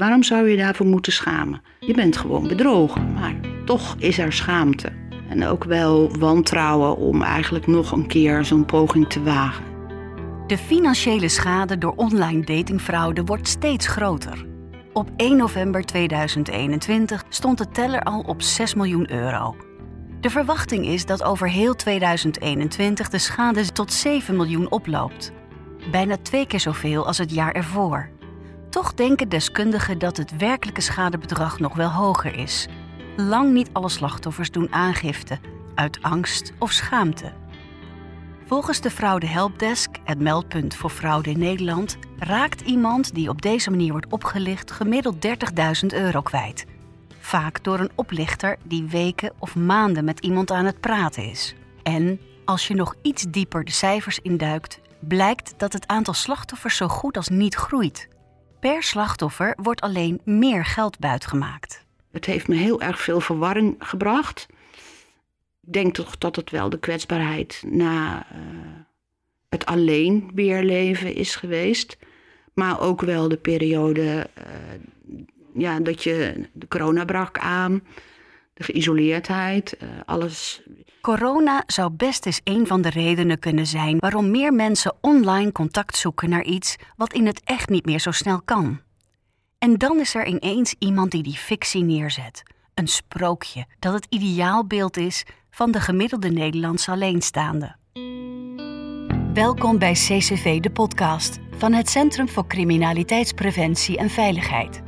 Waarom zou je daarvoor moeten schamen? Je bent gewoon bedrogen, maar toch is er schaamte. En ook wel wantrouwen om eigenlijk nog een keer zo'n poging te wagen. De financiële schade door online datingfraude wordt steeds groter. Op 1 november 2021 stond de teller al op 6 miljoen euro. De verwachting is dat over heel 2021 de schade tot 7 miljoen oploopt. Bijna twee keer zoveel als het jaar ervoor. Toch denken deskundigen dat het werkelijke schadebedrag nog wel hoger is. Lang niet alle slachtoffers doen aangifte, uit angst of schaamte. Volgens de Fraude Helpdesk, het meldpunt voor fraude in Nederland, raakt iemand die op deze manier wordt opgelicht gemiddeld 30.000 euro kwijt. Vaak door een oplichter die weken of maanden met iemand aan het praten is. En als je nog iets dieper de cijfers induikt, blijkt dat het aantal slachtoffers zo goed als niet groeit. Per slachtoffer wordt alleen meer geld buitgemaakt. Het heeft me heel erg veel verwarring gebracht. Ik denk toch dat het wel de kwetsbaarheid na uh, het alleen weerleven is geweest. Maar ook wel de periode uh, ja, dat je de corona brak aan, geïsoleerdheid, uh, alles. Corona zou best eens een van de redenen kunnen zijn waarom meer mensen online contact zoeken naar iets wat in het echt niet meer zo snel kan. En dan is er ineens iemand die die fictie neerzet. Een sprookje dat het ideaalbeeld is van de gemiddelde Nederlandse alleenstaande. Welkom bij CCV, de podcast van het Centrum voor Criminaliteitspreventie en Veiligheid.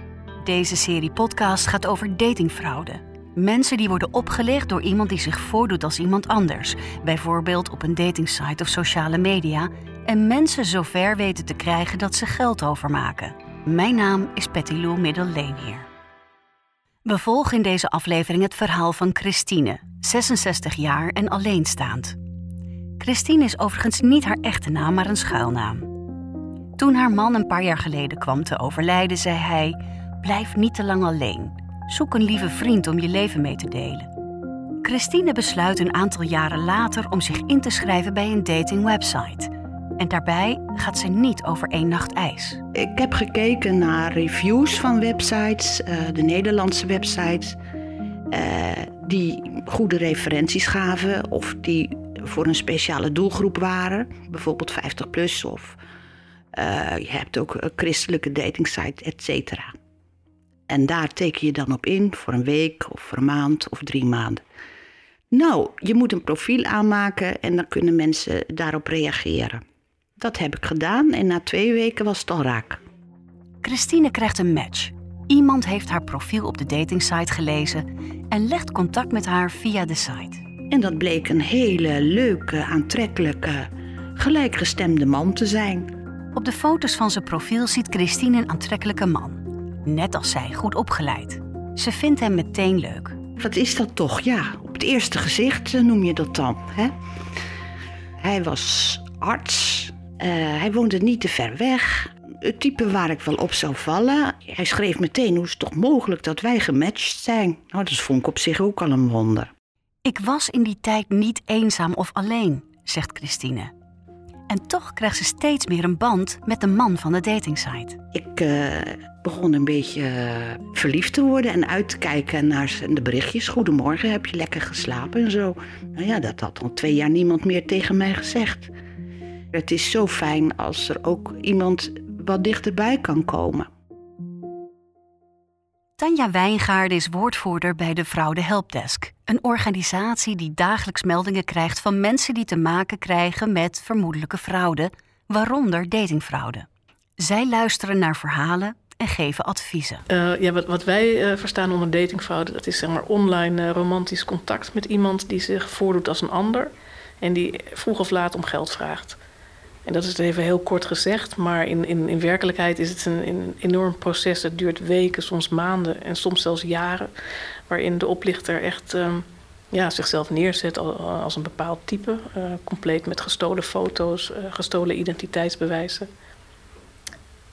Deze serie podcast gaat over datingfraude. Mensen die worden opgelegd door iemand die zich voordoet als iemand anders, bijvoorbeeld op een datingsite of sociale media, en mensen zover weten te krijgen dat ze geld overmaken. Mijn naam is Patty Lou Middelleenheer. We volgen in deze aflevering het verhaal van Christine, 66 jaar en alleenstaand. Christine is overigens niet haar echte naam, maar een schuilnaam. Toen haar man een paar jaar geleden kwam te overlijden, zei hij: Blijf niet te lang alleen. Zoek een lieve vriend om je leven mee te delen. Christine besluit een aantal jaren later om zich in te schrijven bij een datingwebsite. En daarbij gaat ze niet over één nacht ijs. Ik heb gekeken naar reviews van websites, uh, de Nederlandse websites, uh, die goede referenties gaven of die voor een speciale doelgroep waren, bijvoorbeeld 50 plus of uh, je hebt ook een christelijke datingsite, et cetera. En daar teken je dan op in voor een week of voor een maand of drie maanden. Nou, je moet een profiel aanmaken en dan kunnen mensen daarop reageren. Dat heb ik gedaan en na twee weken was het al raak. Christine krijgt een match. Iemand heeft haar profiel op de datingsite gelezen en legt contact met haar via de site. En dat bleek een hele leuke, aantrekkelijke, gelijkgestemde man te zijn. Op de foto's van zijn profiel ziet Christine een aantrekkelijke man. Net als zij, goed opgeleid. Ze vindt hem meteen leuk. Wat is dat toch? Ja, op het eerste gezicht noem je dat dan. Hè? Hij was arts. Uh, hij woonde niet te ver weg. Het type waar ik wel op zou vallen. Hij schreef meteen hoe is het toch mogelijk dat wij gematcht zijn. Nou, dat vond ik op zich ook al een wonder. Ik was in die tijd niet eenzaam of alleen, zegt Christine. En toch krijgt ze steeds meer een band met de man van de datingsite. Ik uh, begon een beetje uh, verliefd te worden en uit te kijken naar de berichtjes. Goedemorgen, heb je lekker geslapen en zo. Nou ja, dat had al twee jaar niemand meer tegen mij gezegd. Het is zo fijn als er ook iemand wat dichterbij kan komen. Tanja Wijngaarden is woordvoerder bij de Fraude Helpdesk. Een organisatie die dagelijks meldingen krijgt van mensen die te maken krijgen met vermoedelijke fraude, waaronder datingfraude. Zij luisteren naar verhalen en geven adviezen. Uh, ja, wat, wat wij uh, verstaan onder datingfraude, dat is zeg maar online uh, romantisch contact met iemand die zich voordoet als een ander en die vroeg of laat om geld vraagt. En dat is even heel kort gezegd, maar in, in, in werkelijkheid is het een, een enorm proces. Het duurt weken, soms maanden en soms zelfs jaren, waarin de oplichter echt um, ja, zichzelf neerzet als een bepaald type, compleet met gestolen foto's, gestolen identiteitsbewijzen.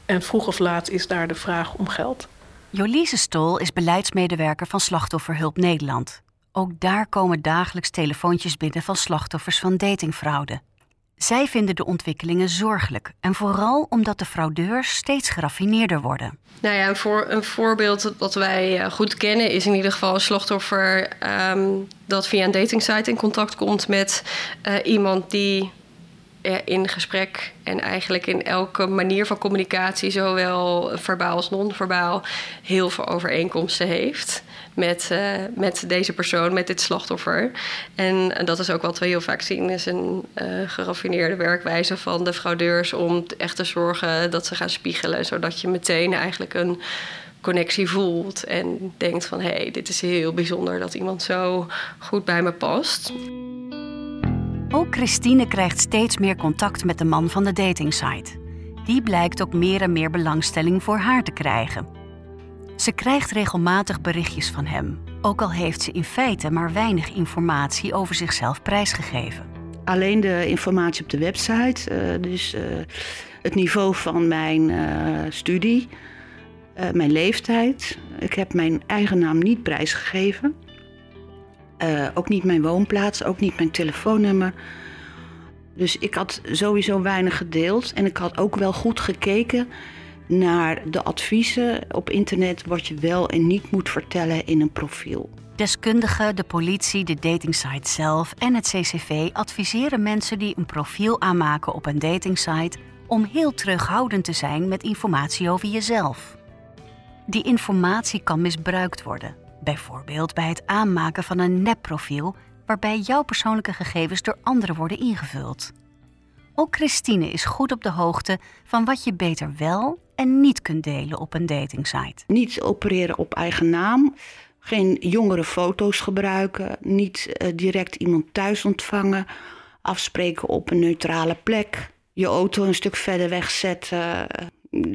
En vroeg of laat is daar de vraag om geld. Jolise Stol is beleidsmedewerker van Slachtofferhulp Nederland. Ook daar komen dagelijks telefoontjes binnen van slachtoffers van datingfraude. Zij vinden de ontwikkelingen zorgelijk en vooral omdat de fraudeurs steeds geraffineerder worden. Nou ja, een, voor, een voorbeeld dat wij eh, goed kennen is in ieder geval een slachtoffer ehm, dat via een datingsite in contact komt met uh, iemand die in gesprek en eigenlijk in elke manier van communicatie, zowel verbaal als non-verbaal, heel veel overeenkomsten heeft met, uh, met deze persoon, met dit slachtoffer. En, dat is ook wat we heel vaak zien, is een uh, geraffineerde werkwijze van de fraudeurs om echt te zorgen dat ze gaan spiegelen, zodat je meteen eigenlijk een connectie voelt en denkt van hé, hey, dit is heel bijzonder dat iemand zo goed bij me past. Ook Christine krijgt steeds meer contact met de man van de datingsite. Die blijkt ook meer en meer belangstelling voor haar te krijgen. Ze krijgt regelmatig berichtjes van hem, ook al heeft ze in feite maar weinig informatie over zichzelf prijsgegeven. Alleen de informatie op de website, uh, dus uh, het niveau van mijn uh, studie, mijn leeftijd. Ik heb mijn eigen naam niet prijsgegeven. Uh, ook niet mijn woonplaats, ook niet mijn telefoonnummer. Dus ik had sowieso weinig gedeeld. En ik had ook wel goed gekeken naar de adviezen op internet wat je wel en niet moet vertellen in een profiel. Deskundigen, de politie, de datingsite zelf en het CCV adviseren mensen die een profiel aanmaken op een datingsite om heel terughoudend te zijn met informatie over jezelf. Die informatie kan misbruikt worden. Bijvoorbeeld bij het aanmaken van een nepprofiel waarbij jouw persoonlijke gegevens door anderen worden ingevuld. Ook Christine is goed op de hoogte van wat je beter wel en niet kunt delen op een datingsite. Niet opereren op eigen naam, geen jongere foto's gebruiken, niet uh, direct iemand thuis ontvangen, afspreken op een neutrale plek, je auto een stuk verder wegzetten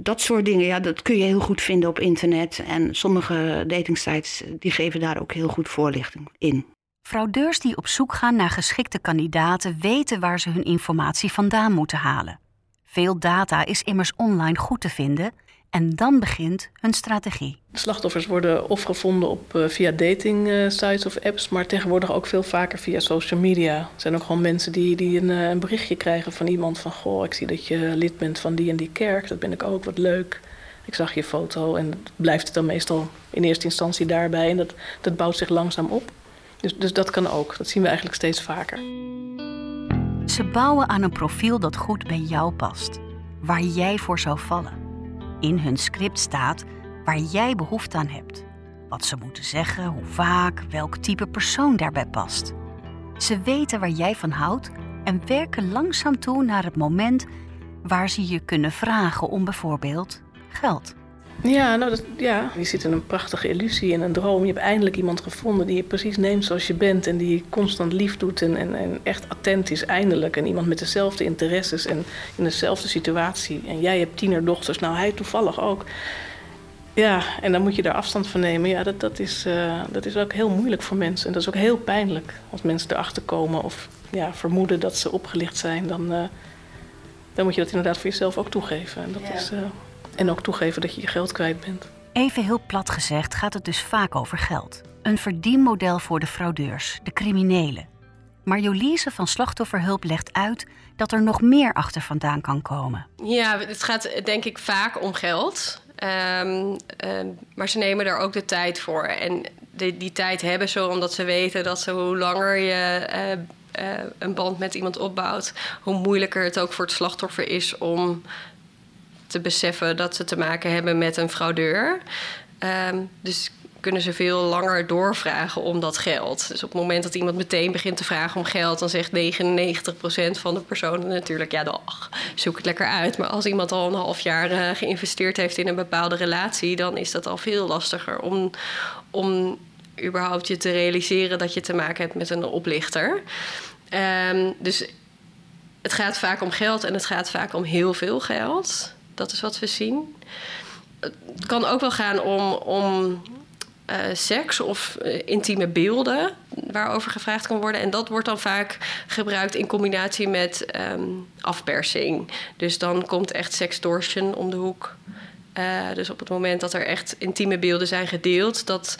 dat soort dingen, ja, dat kun je heel goed vinden op internet. En sommige datingsites die geven daar ook heel goed voorlichting in. Fraudeurs die op zoek gaan naar geschikte kandidaten weten waar ze hun informatie vandaan moeten halen. Veel data is immers online goed te vinden en dan begint hun strategie. Slachtoffers worden of gevonden op, uh, via dating uh, sites of apps, maar tegenwoordig ook veel vaker via social media. Er zijn ook gewoon mensen die, die een, uh, een, berichtje krijgen van iemand van... goh, ik zie dat je lid bent van die en die kerk, dat ben ik ook, wat leuk. Ik zag je foto en blijft het dan meestal in eerste instantie daarbij... en dat, dat bouwt zich langzaam op. Dus, dus dat kan ook, dat zien we eigenlijk steeds vaker. Ze bouwen aan een profiel dat goed bij jou past, waar jij voor zou vallen in hun script staat waar jij behoefte aan hebt. Wat ze moeten zeggen, hoe vaak, welk type persoon daarbij past. Ze weten waar jij van houdt en werken langzaam toe naar het moment waar ze je kunnen vragen om bijvoorbeeld geld. Ja, nou dat, ja, je zit in een prachtige illusie en een droom. Je hebt eindelijk iemand gevonden die je precies neemt zoals je bent... en die je constant lief doet en, en, en echt attent is eindelijk. En iemand met dezelfde interesses en in dezelfde situatie. En jij hebt tienerdochters, nou hij toevallig ook. Ja, en dan moet je daar afstand van nemen. Ja, dat, dat, is, uh, dat is ook heel moeilijk voor mensen. En dat is ook heel pijnlijk als mensen erachter komen... of ja, vermoeden dat ze opgelicht zijn. Dan, uh, dan moet je dat inderdaad voor jezelf ook toegeven. En dat ja. is... Uh, en ook toegeven dat je je geld kwijt bent. Even heel plat gezegd gaat het dus vaak over geld. Een verdienmodel voor de fraudeurs, de criminelen. Maar Jolise van Slachtofferhulp legt uit dat er nog meer achter vandaan kan komen. Ja, het gaat denk ik vaak om geld. Um, um, maar ze nemen daar ook de tijd voor. En die, die tijd hebben ze omdat ze weten dat ze hoe langer je uh, uh, een band met iemand opbouwt, hoe moeilijker het ook voor het slachtoffer is om te beseffen dat ze te maken hebben met een fraudeur. Um, dus kunnen ze veel langer doorvragen om dat geld. Dus op het moment dat iemand meteen begint te vragen om geld, dan zegt 99% van de personen natuurlijk: ja, dag, zoek het lekker uit. Maar als iemand al een half jaar uh, geïnvesteerd heeft in een bepaalde relatie, dan is dat al veel lastiger om, om überhaupt je te realiseren dat je te maken hebt met een oplichter. Um, dus het gaat vaak om geld en het gaat vaak om heel veel geld. Dat is wat we zien. Het kan ook wel gaan om, om uh, seks of uh, intieme beelden waarover gevraagd kan worden. En dat wordt dan vaak gebruikt in combinatie met um, afpersing. Dus dan komt echt sextortion om de hoek. Uh, dus op het moment dat er echt intieme beelden zijn gedeeld, dat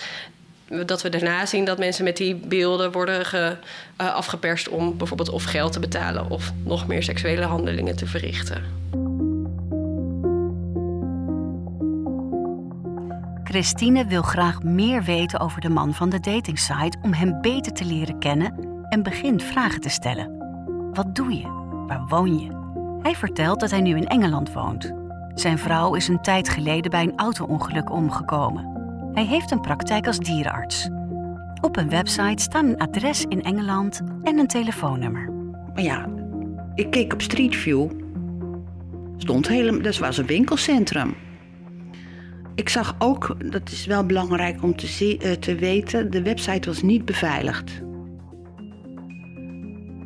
dat we daarna zien dat mensen met die beelden worden ge, afgeperst om bijvoorbeeld of geld te betalen of nog meer seksuele handelingen te verrichten. Christine wil graag meer weten over de man van de datingsite om hem beter te leren kennen en begint vragen te stellen. Wat doe je? Waar woon je? Hij vertelt dat hij nu in Engeland woont. Zijn vrouw is een tijd geleden bij een auto-ongeluk omgekomen. Hij heeft een praktijk als dierenarts. Op een website staan een adres in Engeland en een telefoonnummer. Maar ja, ik keek op Street View. Stond helemaal, dat was een winkelcentrum. Ik zag ook, dat is wel belangrijk om te, uh, te weten, de website was niet beveiligd.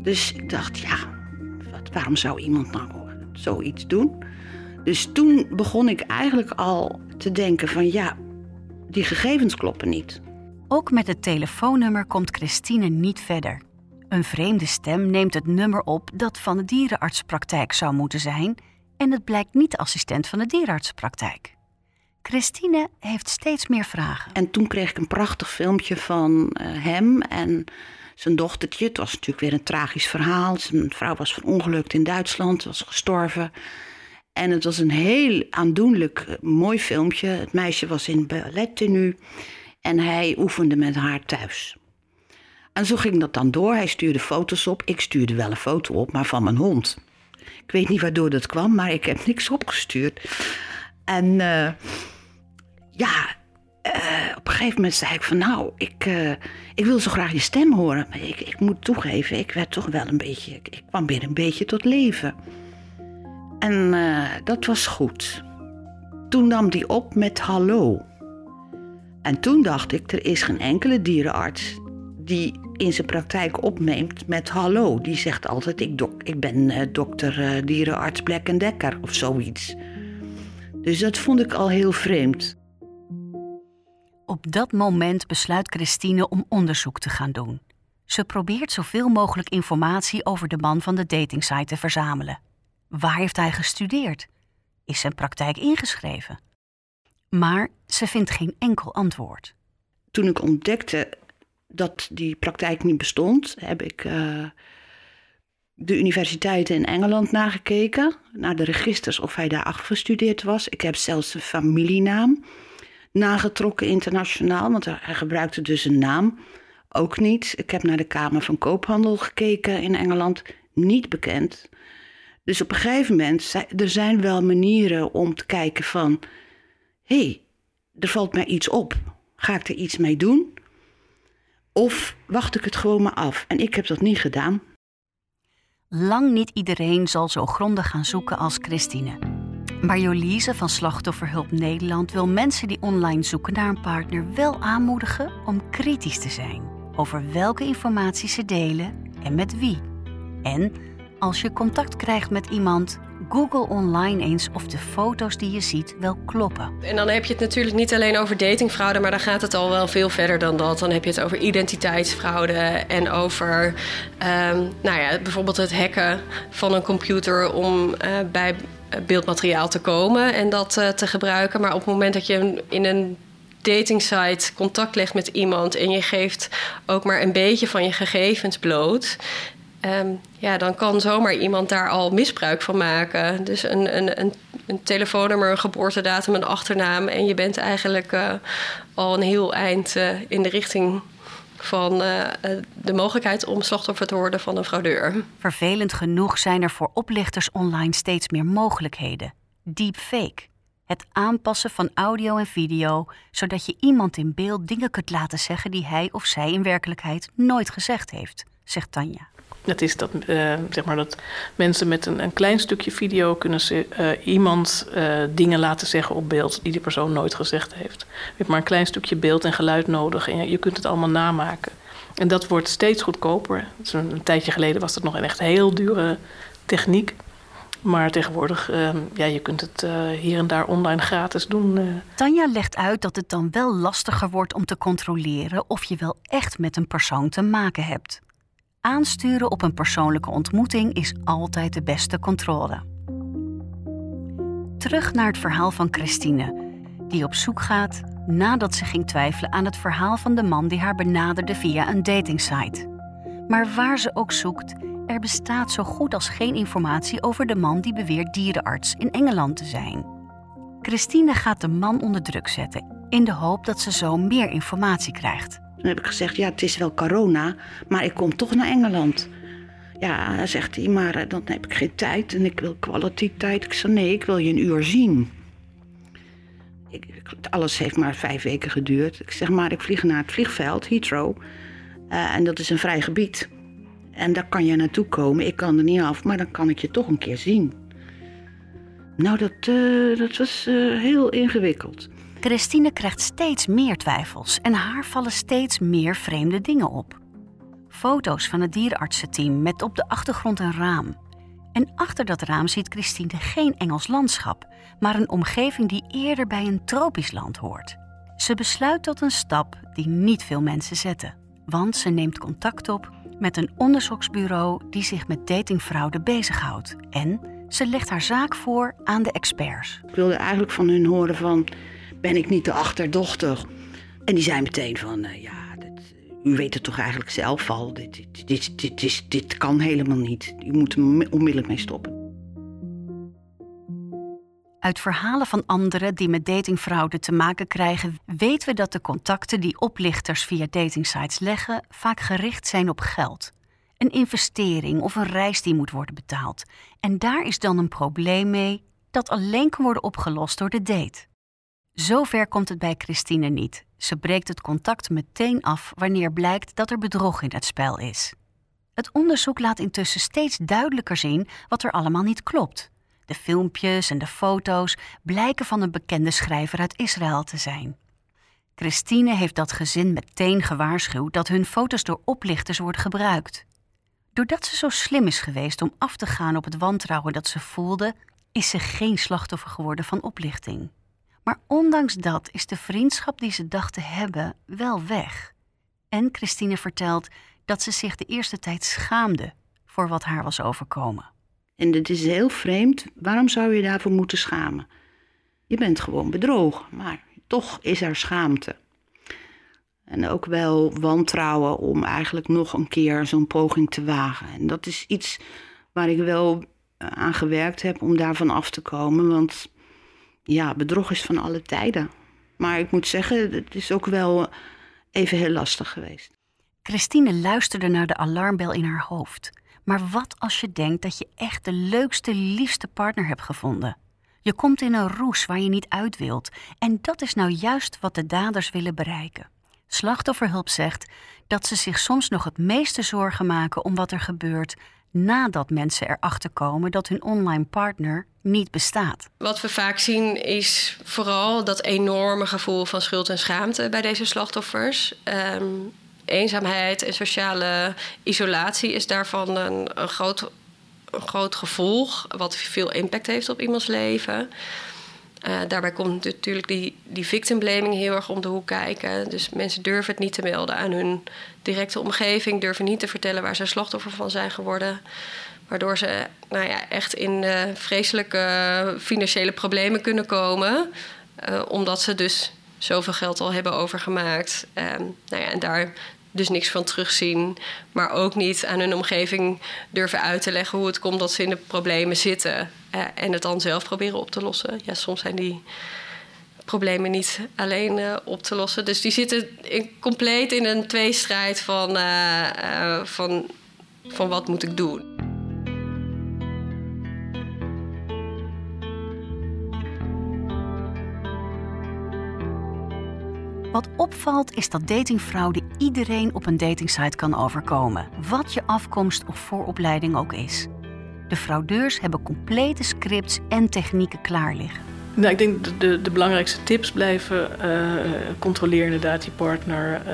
Dus ik dacht, ja, wat, waarom zou iemand nou zoiets doen? Dus toen begon ik eigenlijk al te denken van ja, die gegevens kloppen niet. Ook met het telefoonnummer komt Christine niet verder. Een vreemde stem neemt het nummer op dat van de dierenartspraktijk zou moeten zijn en het blijkt niet assistent van de dierenartspraktijk. Christine heeft steeds meer vragen. En toen kreeg ik een prachtig filmpje van uh, hem en zijn dochtertje. Het was natuurlijk weer een tragisch verhaal. Zijn vrouw was verongelukt in Duitsland, was gestorven. En het was een heel aandoenlijk eh, mooi filmpje. Het meisje was in ballettenu en hij oefende met haar thuis. En zo ging dat dan door. Hij stuurde foto's op. Ik stuurde wel een foto op, maar van mijn hond. Ik weet niet waardoor dat kwam, maar ik heb niks opgestuurd. En uh, ja, uh, op een gegeven moment zei ik van nou, ik, uh, ik wil zo graag je stem horen. Maar ik, ik moet toegeven, ik werd toch wel een beetje, ik kwam weer een beetje tot leven. En uh, dat was goed. Toen nam hij op met hallo. En toen dacht ik, er is geen enkele dierenarts die in zijn praktijk opneemt met hallo. Die zegt altijd, ik, dok, ik ben dokter dierenarts Black Dekker of zoiets. Dus dat vond ik al heel vreemd. Op dat moment besluit Christine om onderzoek te gaan doen. Ze probeert zoveel mogelijk informatie over de man van de datingsite te verzamelen. Waar heeft hij gestudeerd? Is zijn praktijk ingeschreven? Maar ze vindt geen enkel antwoord. Toen ik ontdekte dat die praktijk niet bestond, heb ik uh, de universiteiten in Engeland nagekeken, naar de registers of hij daar afgestudeerd was. Ik heb zelfs een familienaam nagetrokken internationaal, want hij gebruikte dus een naam. Ook niet. Ik heb naar de Kamer van Koophandel gekeken in Engeland. Niet bekend. Dus op een gegeven moment, er zijn wel manieren om te kijken van... hé, hey, er valt mij iets op. Ga ik er iets mee doen? Of wacht ik het gewoon maar af? En ik heb dat niet gedaan. Lang niet iedereen zal zo grondig gaan zoeken als Christine. Maar Jolise van Slachtofferhulp Nederland wil mensen die online zoeken naar een partner wel aanmoedigen om kritisch te zijn over welke informatie ze delen en met wie. En als je contact krijgt met iemand, Google online eens of de foto's die je ziet wel kloppen. En dan heb je het natuurlijk niet alleen over datingfraude, maar dan gaat het al wel veel verder dan dat. Dan heb je het over identiteitsfraude en over um, nou ja, bijvoorbeeld het hacken van een computer om uh, bij beeldmateriaal te komen en dat uh, te gebruiken. Maar op het moment dat je in een datingsite contact legt met iemand en je geeft ook maar een beetje van je gegevens bloot. Um, ja, dan kan zomaar iemand daar al misbruik van maken. Dus een, een, een, een telefoonnummer, een geboortedatum, een achternaam. En je bent eigenlijk uh, al een heel eind in de richting van uh, de mogelijkheid om slachtoffer te worden van een fraudeur. Vervelend genoeg zijn er voor oplichters online steeds meer mogelijkheden. Deepfake. Het aanpassen van audio en video, zodat je iemand in beeld dingen kunt laten zeggen die hij of zij in werkelijkheid nooit gezegd heeft, zegt Tanja. Dat is dat, uh, zeg maar dat mensen met een, een klein stukje video kunnen ze, uh, iemand uh, dingen laten zeggen op beeld die die persoon nooit gezegd heeft. Je hebt maar een klein stukje beeld en geluid nodig en je, kunt het allemaal namaken. En dat wordt steeds goedkoper. Dus een, tijdje geleden was dat nog een echt heel dure techniek. Maar tegenwoordig, ja, je kunt het hier en daar online gratis doen. Tanja legt uit dat het dan wel lastiger wordt om te controleren of je wel echt met een persoon te maken hebt. Aansturen op een persoonlijke ontmoeting is altijd de beste controle. Terug naar het verhaal van Christine. die op zoek gaat nadat ze ging twijfelen aan het verhaal van de man die haar benaderde via een datingsite. Maar waar ze ook zoekt, er bestaat zo goed als geen informatie over de man die beweert dierenarts in Engeland te zijn. Christine gaat de man onder druk zetten in de hoop dat ze zo meer informatie krijgt. Toen heb ik gezegd, ja, het is wel corona, maar ik kom toch naar Engeland. Ja, zegt hij, maar eh, dan heb ik geen tijd en ik wil kwaliteit. Ik zei, nee, ik wil je een uur zien. Ik, alles heeft maar vijf weken geduurd. Ik zeg maar, ik vlieg naar het vliegveld, Heathrow. Uh, en dat is een vrij gebied. En daar kan je naartoe komen. Ik kan er niet af, maar dan kan ik je toch een keer zien. Nou, dat, uh, dat was heel ingewikkeld. Christine krijgt steeds meer twijfels en haar vallen steeds meer vreemde dingen op. Foto's van het dierenartsenteam met op de achtergrond een raam. En achter dat raam ziet Christine geen Engels landschap, maar een omgeving die eerder bij een tropisch land hoort. Ze besluit tot een stap die niet veel mensen zetten, want ze neemt contact op met een onderzoeksbureau die zich met datingfraude bezighoudt. En ze legt haar zaak voor aan de experts. Ik wilde eigenlijk van hun horen van, ben ik niet de achterdochter? En die zei meteen van, uh, ja, u weet het toch eigenlijk zelf al. Dit, dit, dit, dit, dit, dit kan helemaal niet. U moet er onmiddellijk mee stoppen. Uit verhalen van anderen die met datingfraude te maken krijgen, weten we dat de contacten die oplichters via datingsites leggen vaak gericht zijn op geld. Een investering of een reis die moet worden betaald. En daar is dan een probleem mee dat alleen kan worden opgelost door de date. Zover komt het bij Christine niet. Ze breekt het contact meteen af wanneer blijkt dat er bedrog in het spel is. Het onderzoek laat intussen steeds duidelijker zien wat er allemaal niet klopt. De filmpjes en de foto's blijken van een bekende schrijver uit Israël te zijn. Christine heeft dat gezin meteen gewaarschuwd dat hun foto's door oplichters worden gebruikt. Doordat ze zo slim is geweest om af te gaan op het wantrouwen dat ze voelde, is ze geen slachtoffer geworden van oplichting. Maar ondanks dat is de vriendschap die ze dacht te hebben wel weg. En Christine vertelt dat ze zich de eerste tijd schaamde voor wat haar was overkomen. En het is heel vreemd. Waarom zou je daarvoor moeten schamen? Je bent gewoon bedrogen, maar toch is er schaamte. En ook wel wantrouwen om eigenlijk nog een keer zo'n poging te wagen. En dat is iets waar ik wel eh, aan gewerkt heb om daarvan af te komen. Want ja, bedrog is van alle tijden. Maar ik moet zeggen, het is ook wel even heel lastig geweest. Christine luisterde naar de alarmbel in haar hoofd. Maar wat als je denkt dat je echt de leukste, liefste partner hebt gevonden? Je komt in een roes waar je niet uit wilt. En dat is nou juist wat de daders willen bereiken. Slachtofferhulp zegt dat ze zich soms nog het meeste zorgen maken om wat er gebeurt nadat mensen erachter komen dat hun online partner niet bestaat. Wat we vaak zien is vooral dat enorme gevoel van schuld en schaamte bij deze slachtoffers. Um, eenzaamheid en sociale isolatie is daarvan een, een, groot, een groot gevolg, wat veel impact heeft op iemands leven. Uh, daarbij komt natuurlijk die, die victim blaming heel erg om de hoek kijken. Dus mensen durven het niet te melden aan hun directe omgeving, durven niet te vertellen waar ze slachtoffer van zijn geworden. Waardoor ze nou ja, echt in uh, vreselijke financiële problemen kunnen komen. Omdat ze dus zoveel geld al hebben overgemaakt. nou ja, en daar dus niks van terugzien. Maar ook niet aan hun omgeving durven uit te leggen hoe het komt dat ze in de problemen zitten. En het dan zelf proberen op te lossen. Ja, soms zijn die problemen niet alleen uh, op te lossen. Dus die zitten in, compleet in een tweestrijd van, uh, van, van wat moet ik doen. Wat opvalt is dat datingfraude iedereen op een datingsite kan overkomen, wat je afkomst of vooropleiding ook is. De fraudeurs hebben complete scripts en technieken klaar liggen. Nou, ik denk de, de, belangrijkste tips blijven uh, controleer inderdaad die partner, uh,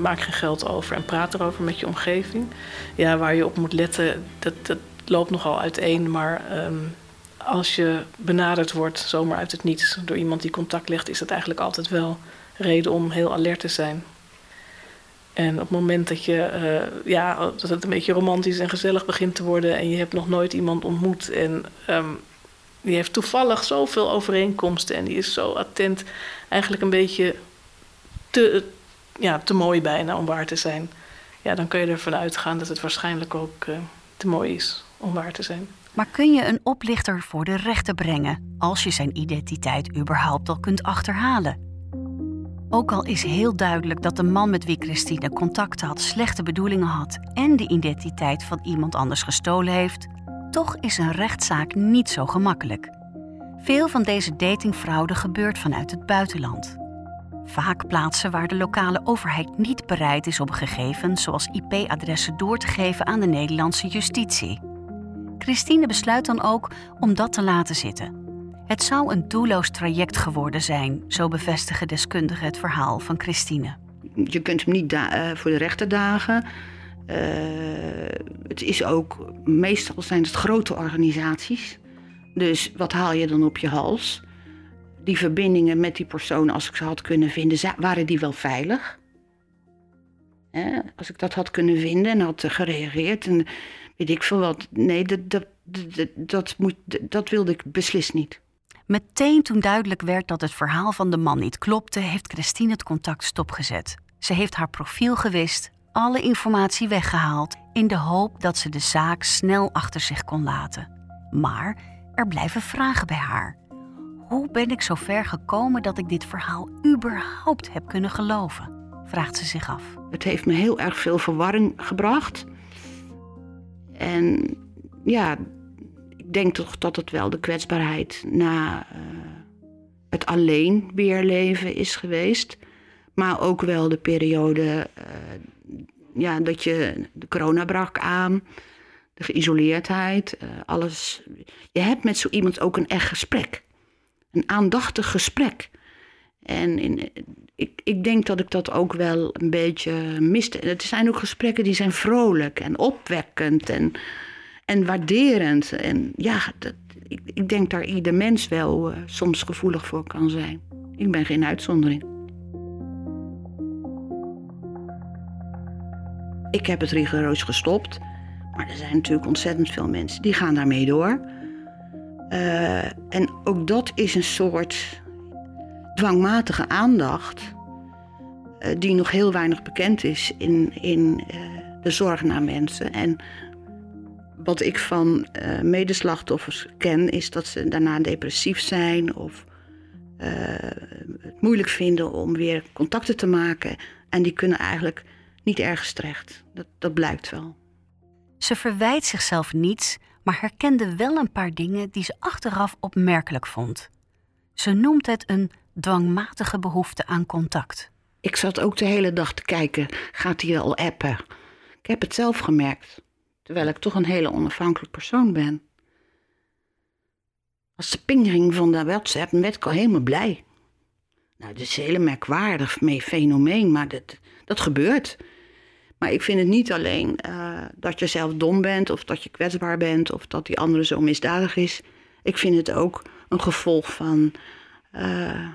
maak geen geld over en praat erover met je omgeving. Ja, waar je op moet letten, dat, dat loopt nogal uiteen, maar um, als je benaderd wordt zomaar uit het niets door iemand die contact legt, is dat eigenlijk altijd wel reden om heel alert te zijn. En op het moment dat je, uh, ja, dat het een beetje romantisch en gezellig begint te worden en je hebt nog nooit iemand ontmoet en um, die heeft toevallig zoveel overeenkomsten en die is zo attent, eigenlijk een beetje te, ja, te mooi bijna om waar te zijn. Ja, dan kun je ervan uitgaan dat het waarschijnlijk ook uh, te mooi is om waar te zijn. Maar kun je een oplichter voor de rechter brengen als je zijn identiteit überhaupt al kunt achterhalen? Ook al is heel duidelijk dat de man met wie Christine contact had slechte bedoelingen had en de identiteit van iemand anders gestolen heeft, toch is een rechtszaak niet zo gemakkelijk. Veel van deze datingfraude gebeurt vanuit het buitenland. Vaak plaatsen waar de lokale overheid niet bereid is om gegevens zoals IP-adressen door te geven aan de Nederlandse justitie. Christine besluit dan ook om dat te laten zitten. Het zou een doelloos traject geworden zijn, zo bevestigen deskundigen het verhaal van Christine. Je kunt hem niet uh, voor de rechter dagen. Uh, het is ook, meestal zijn het grote organisaties. Dus wat haal je dan op je hals? Die verbindingen met die personen, als ik ze had kunnen vinden, waren die wel veilig? als ik dat had kunnen vinden en had gereageerd en weet ik veel wat. Nee, dat, dat, dat, dat, moet, dat wilde ik beslist niet. Meteen toen duidelijk werd dat het verhaal van de man niet klopte, heeft Christine het contact stopgezet. Ze heeft haar profiel gewist, alle informatie weggehaald, in de hoop dat ze de zaak snel achter zich kon laten. Maar er blijven vragen bij haar. Hoe ben ik zo ver gekomen dat ik dit verhaal überhaupt heb kunnen geloven? vraagt ze zich af. Het heeft me heel erg veel verwarring gebracht. En ja, ik denk toch dat het wel de kwetsbaarheid na uh, het alleen weerleven is geweest. Maar ook wel de periode uh, ja, dat je de corona brak aan, de geïsoleerdheid, uh, alles. Je hebt met zo iemand ook een echt gesprek. Een aandachtig gesprek. En in, ik, ik denk dat ik dat ook wel een beetje miste. Het zijn ook gesprekken die zijn vrolijk en opwekkend en en waarderend. En ja, dat, ik, ik, denk daar ieder mens wel uh, soms gevoelig voor kan zijn. Ik ben geen uitzondering. Ik heb het rigoureus gestopt. Maar er zijn natuurlijk ontzettend veel mensen die gaan daarmee door. Uh, en ook dat is een soort dwangmatige aandacht. Uh, die nog heel weinig bekend is in, in de zorg naar mensen. En wat ik van uh, medeslachtoffers ken, is dat ze daarna depressief zijn of uh, het moeilijk vinden om weer contacten te maken. En die kunnen eigenlijk niet ergens terecht. Dat, dat blijkt wel. Ze verwijt zichzelf niets, maar herkende wel een paar dingen die ze achteraf opmerkelijk vond. Ze noemt het een dwangmatige behoefte aan contact. Ik zat ook de hele dag te kijken, gaat hij al appen? Ik heb het zelf gemerkt. Terwijl ik toch een hele onafhankelijk persoon ben. Als de pingering van de WhatsApp werd ik al helemaal blij. Nou, dat is een hele merkwaardig fenomeen, maar dat, dat gebeurt. Maar ik vind het niet alleen uh, dat je zelf dom bent, of dat je kwetsbaar bent, of dat die andere zo misdadig is. Ik vind het ook een gevolg van uh,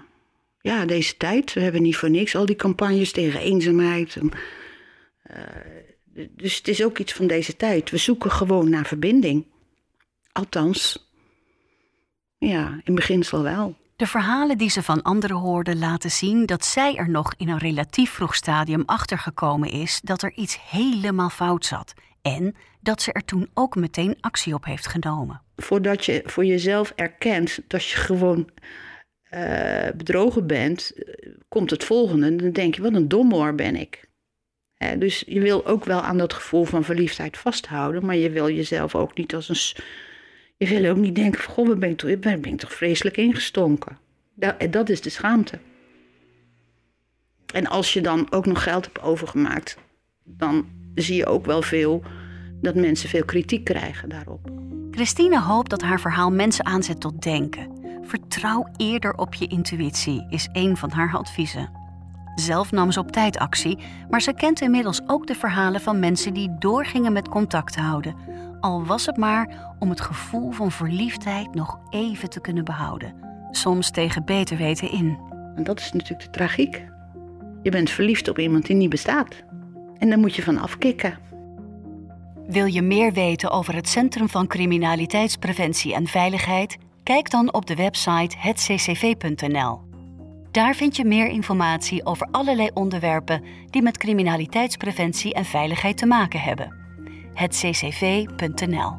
ja, deze tijd. We hebben niet voor niks al die campagnes tegen eenzaamheid. En, uh, dus het is ook iets van deze tijd. We zoeken gewoon naar verbinding. Althans, ja, in beginsel wel. De verhalen die ze van anderen hoorde laten zien dat zij er nog in een relatief vroeg stadium achtergekomen is dat er iets helemaal fout zat. En dat ze er toen ook meteen actie op heeft genomen. Voordat je voor jezelf erkent dat je gewoon uh, bedrogen bent, eh, komt het volgende. Dan denk je, wat een dommoor ben ik dus je wil ook wel aan dat gevoel van verliefdheid vasthouden, maar je wil jezelf ook niet als een. Je wil ook niet denken: van, Goh, ben ik, toch, ben ik toch vreselijk ingestonken. Dat, dat is de schaamte. En als je dan ook nog geld hebt overgemaakt, dan zie je ook wel veel dat mensen veel kritiek krijgen daarop. Christine hoopt dat haar verhaal mensen aanzet tot denken. Vertrouw eerder op je intuïtie, is een van haar adviezen. Zelf nam ze op tijd actie, maar ze kent inmiddels ook de verhalen van mensen die doorgingen met contact houden. Al was het maar om het gevoel van verliefdheid nog even te kunnen behouden. Soms tegen beter weten in. En dat is natuurlijk de tragiek. Je bent verliefd op iemand die niet bestaat. En daar moet je van afkicken. Wil je meer weten over het Centrum van Criminaliteitspreventie en Veiligheid? Kijk dan op de website hetccv.nl. Daar vind je meer informatie over allerlei onderwerpen die met criminaliteitspreventie en veiligheid te maken hebben. hetccv.nl.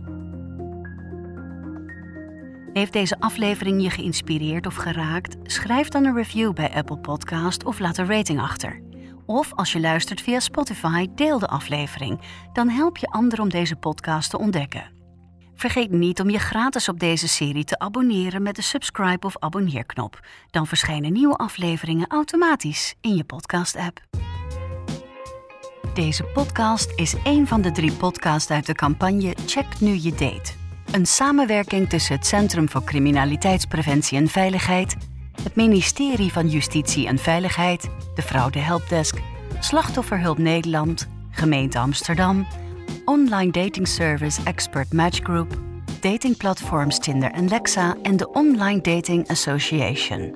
Heeft deze aflevering je geïnspireerd of geraakt? Schrijf dan een review bij Apple Podcast of laat een rating achter. Of als je luistert via Spotify, deel de aflevering. Dan help je anderen om deze podcast te ontdekken. Vergeet niet om je gratis op deze serie te abonneren met de subscribe of abonneerknop. Dan verschijnen nieuwe afleveringen automatisch in je podcast-app. Deze podcast is een van de drie podcasts uit de campagne Check Nu Je Date. Een samenwerking tussen het Centrum voor Criminaliteitspreventie en Veiligheid, het Ministerie van Justitie en Veiligheid, de Fraude Helpdesk, Slachtofferhulp Nederland, Gemeente Amsterdam online dating service Expert Match Group, datingplatforms Tinder en Lexa en de Online Dating Association.